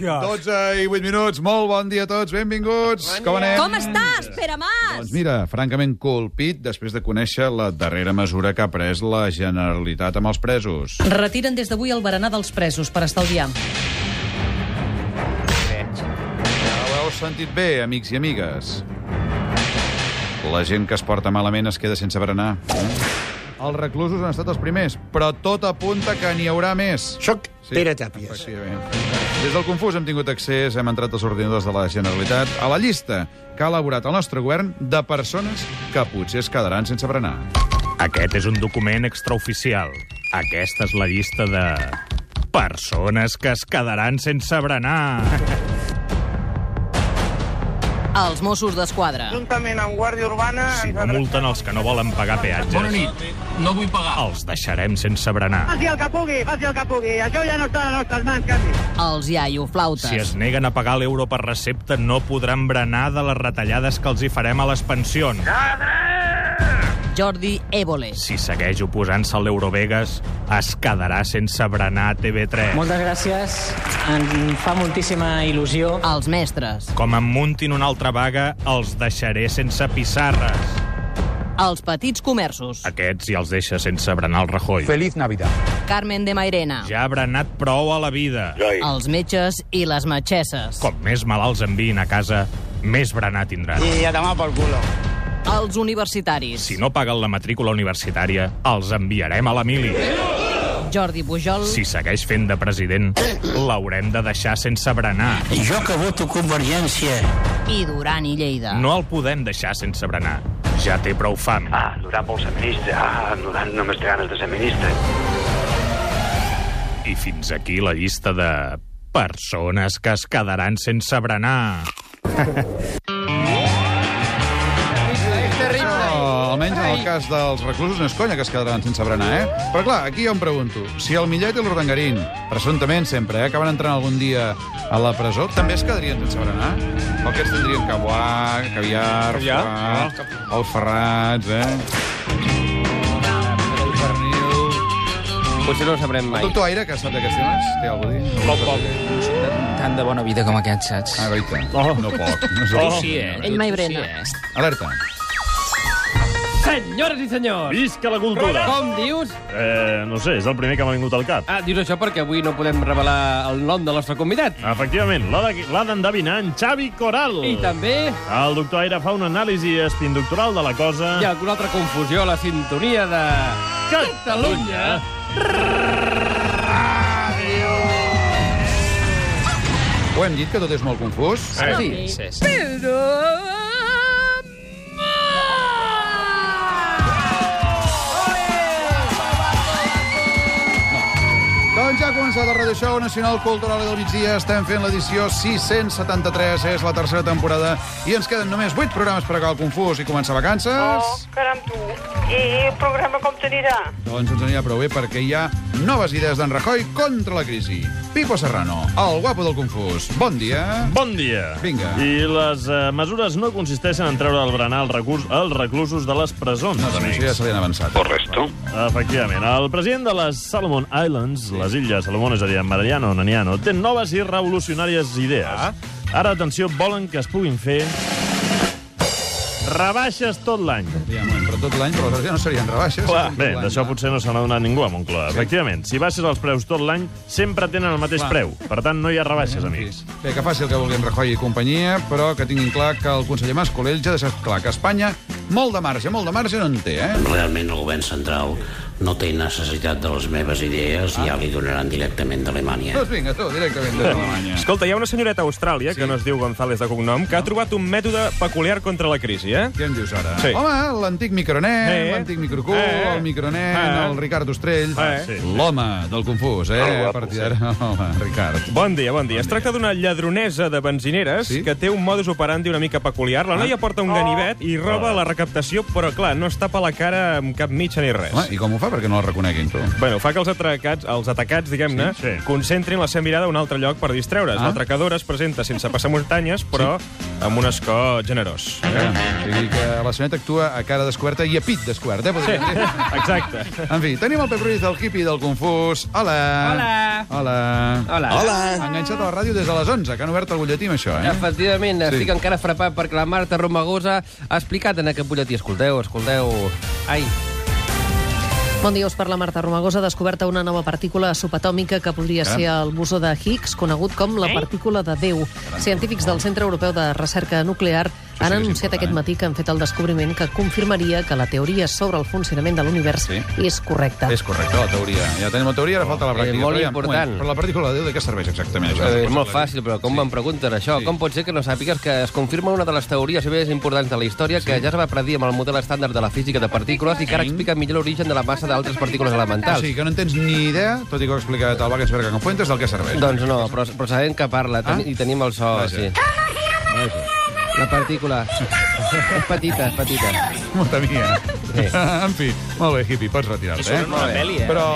gràcies. 12 i 8 minuts, molt bon dia a tots, benvinguts. Com anem? Com estàs, Pere Mas? Doncs mira, francament colpit després de conèixer la darrera mesura que ha pres la Generalitat amb els presos. Retiren des d'avui el berenar dels presos per estalviar. Ja ho heu sentit bé, amics i amigues. La gent que es porta malament es queda sense berenar. Eh? Els reclusos han estat els primers, però tot apunta que n'hi haurà més. Soc Pere Tàpies. Efectivament. Des del Confús hem tingut accés, hem entrat als ordinadors de la Generalitat, a la llista que ha elaborat el nostre govern de persones que potser es quedaran sense berenar. Aquest és un document extraoficial. Aquesta és la llista de persones que es quedaran sense berenar. Els Mossos d'Esquadra. juntament amb Guàrdia Urbana... Si no multen els que no volen pagar peatges, Bona nit. No vull pagar. els deixarem sense berenar. Faci el que pugui, faci el que pugui. Això ja no està a les nostres mans, quasi. Els iaioflautes. Si es neguen a pagar l'euro per recepta, no podran berenar de les retallades que els hi farem a les pensions. Jordi Évole. Si segueix oposant-se a l'Eurovegas, es quedarà sense berenar a TV3. Moltes gràcies. Em fa moltíssima il·lusió. Els mestres. Com em muntin una altra vaga, els deixaré sense pissarres. Els petits comerços. Aquests ja els deixa sense berenar el Rajoy. Feliz Navidad. Carmen de Mairena. Ja ha berenat prou a la vida. Els metges i les metgesses. Com més malalts enviïn a casa, més berenar tindran. I a demà pel culo. Els universitaris. Si no paguen la matrícula universitària, els enviarem a la mili. Jordi Pujol. Si segueix fent de president, l'haurem de deixar sense berenar. Jo que voto Convergència. I Duran i Lleida. No el podem deixar sense berenar. Ja té prou fam. Ah, Duran vol ser ministre. Ah, Duran només té ganes de ser ministre. I fins aquí la llista de persones que es quedaran sense berenar. almenys en el cas dels reclusos no és conya que es quedaran sense berenar, eh? Però clar, aquí jo em pregunto, si el Millet i l'Urdangarín, presumptament sempre, eh, acaben entrant algun dia a la presó, també es quedarien sense berenar? O aquests tindrien cabuà, caviar, Caviar? foie, ous ferrats, eh? El pernil... Potser no ho sabrem El mai. doctor Aire, que sap d'aquests temes, té alguna cosa a dir? Poc, poc. Tant de bona vida com aquest, saps? Ah, goita. Oh. No poc. No. Oh. Sí, eh? Ell mai brena. Alerta. Senyores i senyors! Visca la cultura! Com dius? Eh, no sé, és el primer que m'ha vingut al cap. Ah, dius això perquè avui no podem revelar el nom del nostre convidat. Efectivament, l'ha de- l'ha d'endevinar en Xavi Coral. I també El doctor Aire fa una anàlisi espindoctoral de la cosa. hi ha alguna altra confusió a la sintonia de... Catalunya! Ho hem dit, que tot és molt confús? Sí, sí, sí. Doncs el Radio Show Nacional Cultural del migdia. Estem fent l'edició 673, és la tercera temporada, i ens queden només 8 programes per acabar el confús i començar vacances. Oh, caram, tu. I el programa com t'anirà? Doncs ens anirà prou bé perquè hi ha noves idees d'en Rajoy contra la crisi. Pipo Serrano, el guapo del confús. Bon dia. Bon dia. Vinga. I les eh, mesures no consisteixen en treure el berenar als, recurs, als reclusos de les presons, No, doncs ja se li han avançat. Correcto. Efectivament. El president de les Salomon Islands, les illes Salomon, és a dir, en Mariano Naniano, té noves i revolucionàries idees. Ah. Ara, atenció, volen que es puguin fer rebaixes tot l'any. Ja, però tot l'any, però ja no serien rebaixes. Clar, bé, d'això potser no se n'ha donat ningú a Moncloa. Sí. Efectivament, si baixes els preus tot l'any, sempre tenen el mateix Clar. preu. Per tant, no hi ha rebaixes, fi. amics. Bé, que faci el que vulgui en Rajoy i companyia, però que tinguin clar que el conseller Mas-Colell ja ha deixat clar que Espanya molt de marge, molt de marge no en té, eh? Realment el govern central no té necessitat de les meves idees i ja li donaran directament d'Alemanya. Doncs vinga, tu, directament d'Alemanya. Escolta, hi ha una senyoreta a Austràlia, sí. que no es diu González de cognom, que ha trobat un mètode peculiar contra la crisi, eh? Què em dius ara? Sí. Home, l'antic micronen, Eh. l'antic microcul, Eh. el micronen, Eh. el Ricard Ostrell, Eh. Sí. l'home del confús, eh? Guapo, a partir d'ara, home, Ricard. Bon dia, bon dia. Es tracta d'una lladronesa de benzineres Sí? que té un modus operandi una mica peculiar. La noia porta un ganivet i roba la recaptació, però clar, no es tapa la cara amb cap mitja ni res. Home, i com ho fa? Perquè no la reconeguin, tu. Bueno, fa que els atacats, els atacats diguem-ne, Sí, sí. concentrin la seva mirada a un altre lloc per distreure's. Ah. L'atracador es presenta sense passar muntanyes, però amb un escó generós. Eh? O sigui que la senyoreta actua a cara descoberta i a pit descobert, eh? Sí, exacte. En fi, tenim el Pep Ruiz, el hippie del Confús. Hola. Hola. Hola. Hola. Hola. Enganxat a la ràdio des de les 11, que han obert el butlletí amb això, eh? Efectivament, Sí. estic encara frapat perquè la Marta Romagosa ha explicat en aquest butlletí. Escolteu, escolteu... Ai, Bon dia, us parla Marta Romagosa. Ha descoberta una nova partícula subatòmica que podria ser el bosó de Higgs, conegut com la partícula de Déu. Científics del Centre Europeu de Recerca Nuclear han anunciat important, aquest eh? matí que han fet el descobriment que confirmaria que la teoria sobre el funcionament de l'univers Sí. és correcta. És correcte, la teoria. Ja tenim la teoria, ara falta la pràctica. Eh, molt Però important. Però la partícula de Déu de què serveix exactament? Això? eh, és molt fàcil, però com Sí. sí. em pregunten això? Sí. Com pot ser que no sàpigues que es confirma una de les teories més importants de la història que ja es va predir amb el model estàndard de la física de partícules i que ara explica millor l'origen de la massa d'altres partícules O elementals? sigui, que no en tens ni idea, tot i que ho ha explicat el Vaques Berga Fuentes, del que serveix. Doncs no, però, però sabem que parla ten Ah? i tenim el so, Vaja. sí. La partícula. és petita, és petita. Molta mia. Sí. en fi, molt bé, hippie, pots retirar-te, eh? surt en una pel·li, eh? Però...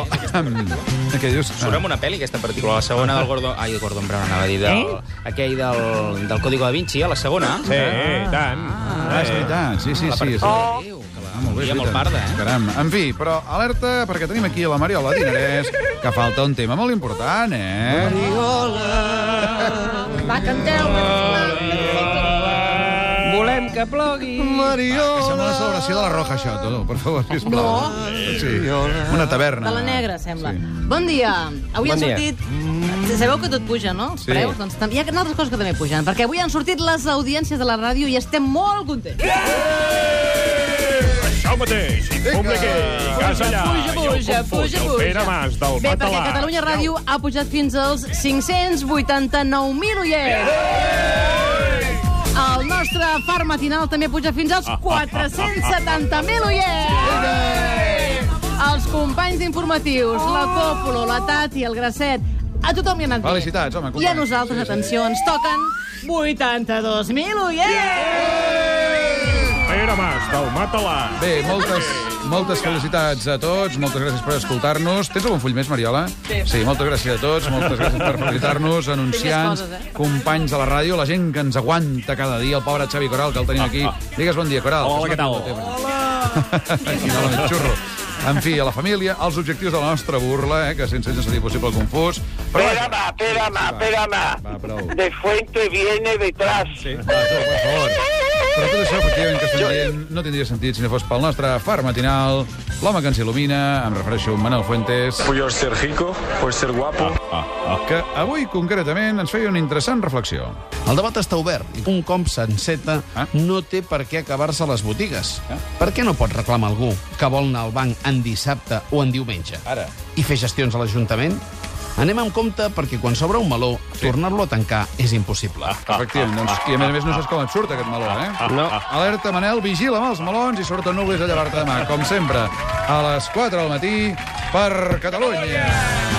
què dius? Surt en una pel·li, aquesta partícula. La segona del Gordon... Ai, el Gordon Brown, anava a dir. Del, eh? Aquell del, del Código da Vinci, a la segona. Sí, i tant. Ah, és veritat, sí, sí, sí. sí. la Ah, molt bé, molt parda, eh? Caram. En fi, però alerta, perquè tenim aquí la Mariola Dinarès, que falta un tema molt important, eh? Va, canteu! Volem que plogui. Que sembla una celebració de la Roja, això, tu, per favor, sisplau. No. Sí, una taverna. De la negra, sembla. Sí. Bon dia. Avui Bon han dia. sortit... Sabeu que tot puja, no? Els Sí. preus? Doncs tam- hi ha altres coses que també pugen, perquè avui han sortit les audiències de la ràdio i estem molt contents. Això mateix, Publiqui, casa allà, Puja, i el puja, puja, puja. Pere Mas, del Bé, perquè. Catalunya Ràdio ha pujat fins als 589.000 oients. El far matinal també puja fins als 470.000 oients. Els companys d'informatius, la Còpolo, la Tati, el Gracet, a tothom hi ha anat bé. Felicitats, home, I a nosaltres, Sí, sí. atenció, ens toquen 82.000 oients. Pere Mas, del Matalà. Bé, moltes, moltes felicitats a tots, moltes gràcies per escoltar-nos. Tens algun full més, Mariola? Sí. moltes gràcies a tots, moltes gràcies per felicitar-nos, anunciants, eh? companys de la ràdio, la gent que ens aguanta cada dia, el pobre Xavi Coral, que el tenim aquí. Digues bon dia, Coral. Hola, què tal? Hola! Quina hora xurro. En fi, a la família, els objectius de la nostra burla, eh, que sense ells no seria possible el confús. Però Espera más, espera más, espera más. Va, prou. De fuente viene detrás. Sí, va, tu, per favor. Però tot això, efectivament, que estem dient, no tindria sentit si no fos pel nostre far matinal, l'home que ens il·lumina, em refereixo a Manel Fuentes, Puedes ser rico, puedes ser guapo. que avui, concretament, ens feia una interessant reflexió. El debat està obert i un com s'enceta Ah. no té per què acabar-se a les botigues. Ah. Per què no pot reclamar algú que vol anar al banc en dissabte o en diumenge? Ara. I fer gestions a l'Ajuntament? Anem amb compte perquè quan s'obre un meló, tornar-lo a tancar és impossible. Efectivament, doncs, i a més a més no saps com et surt aquest meló, eh? No. Alerta, Manel, vigila amb els melons i sobretot no oblidis de llevar-te demà, com sempre, a les 4 del matí per Catalunya.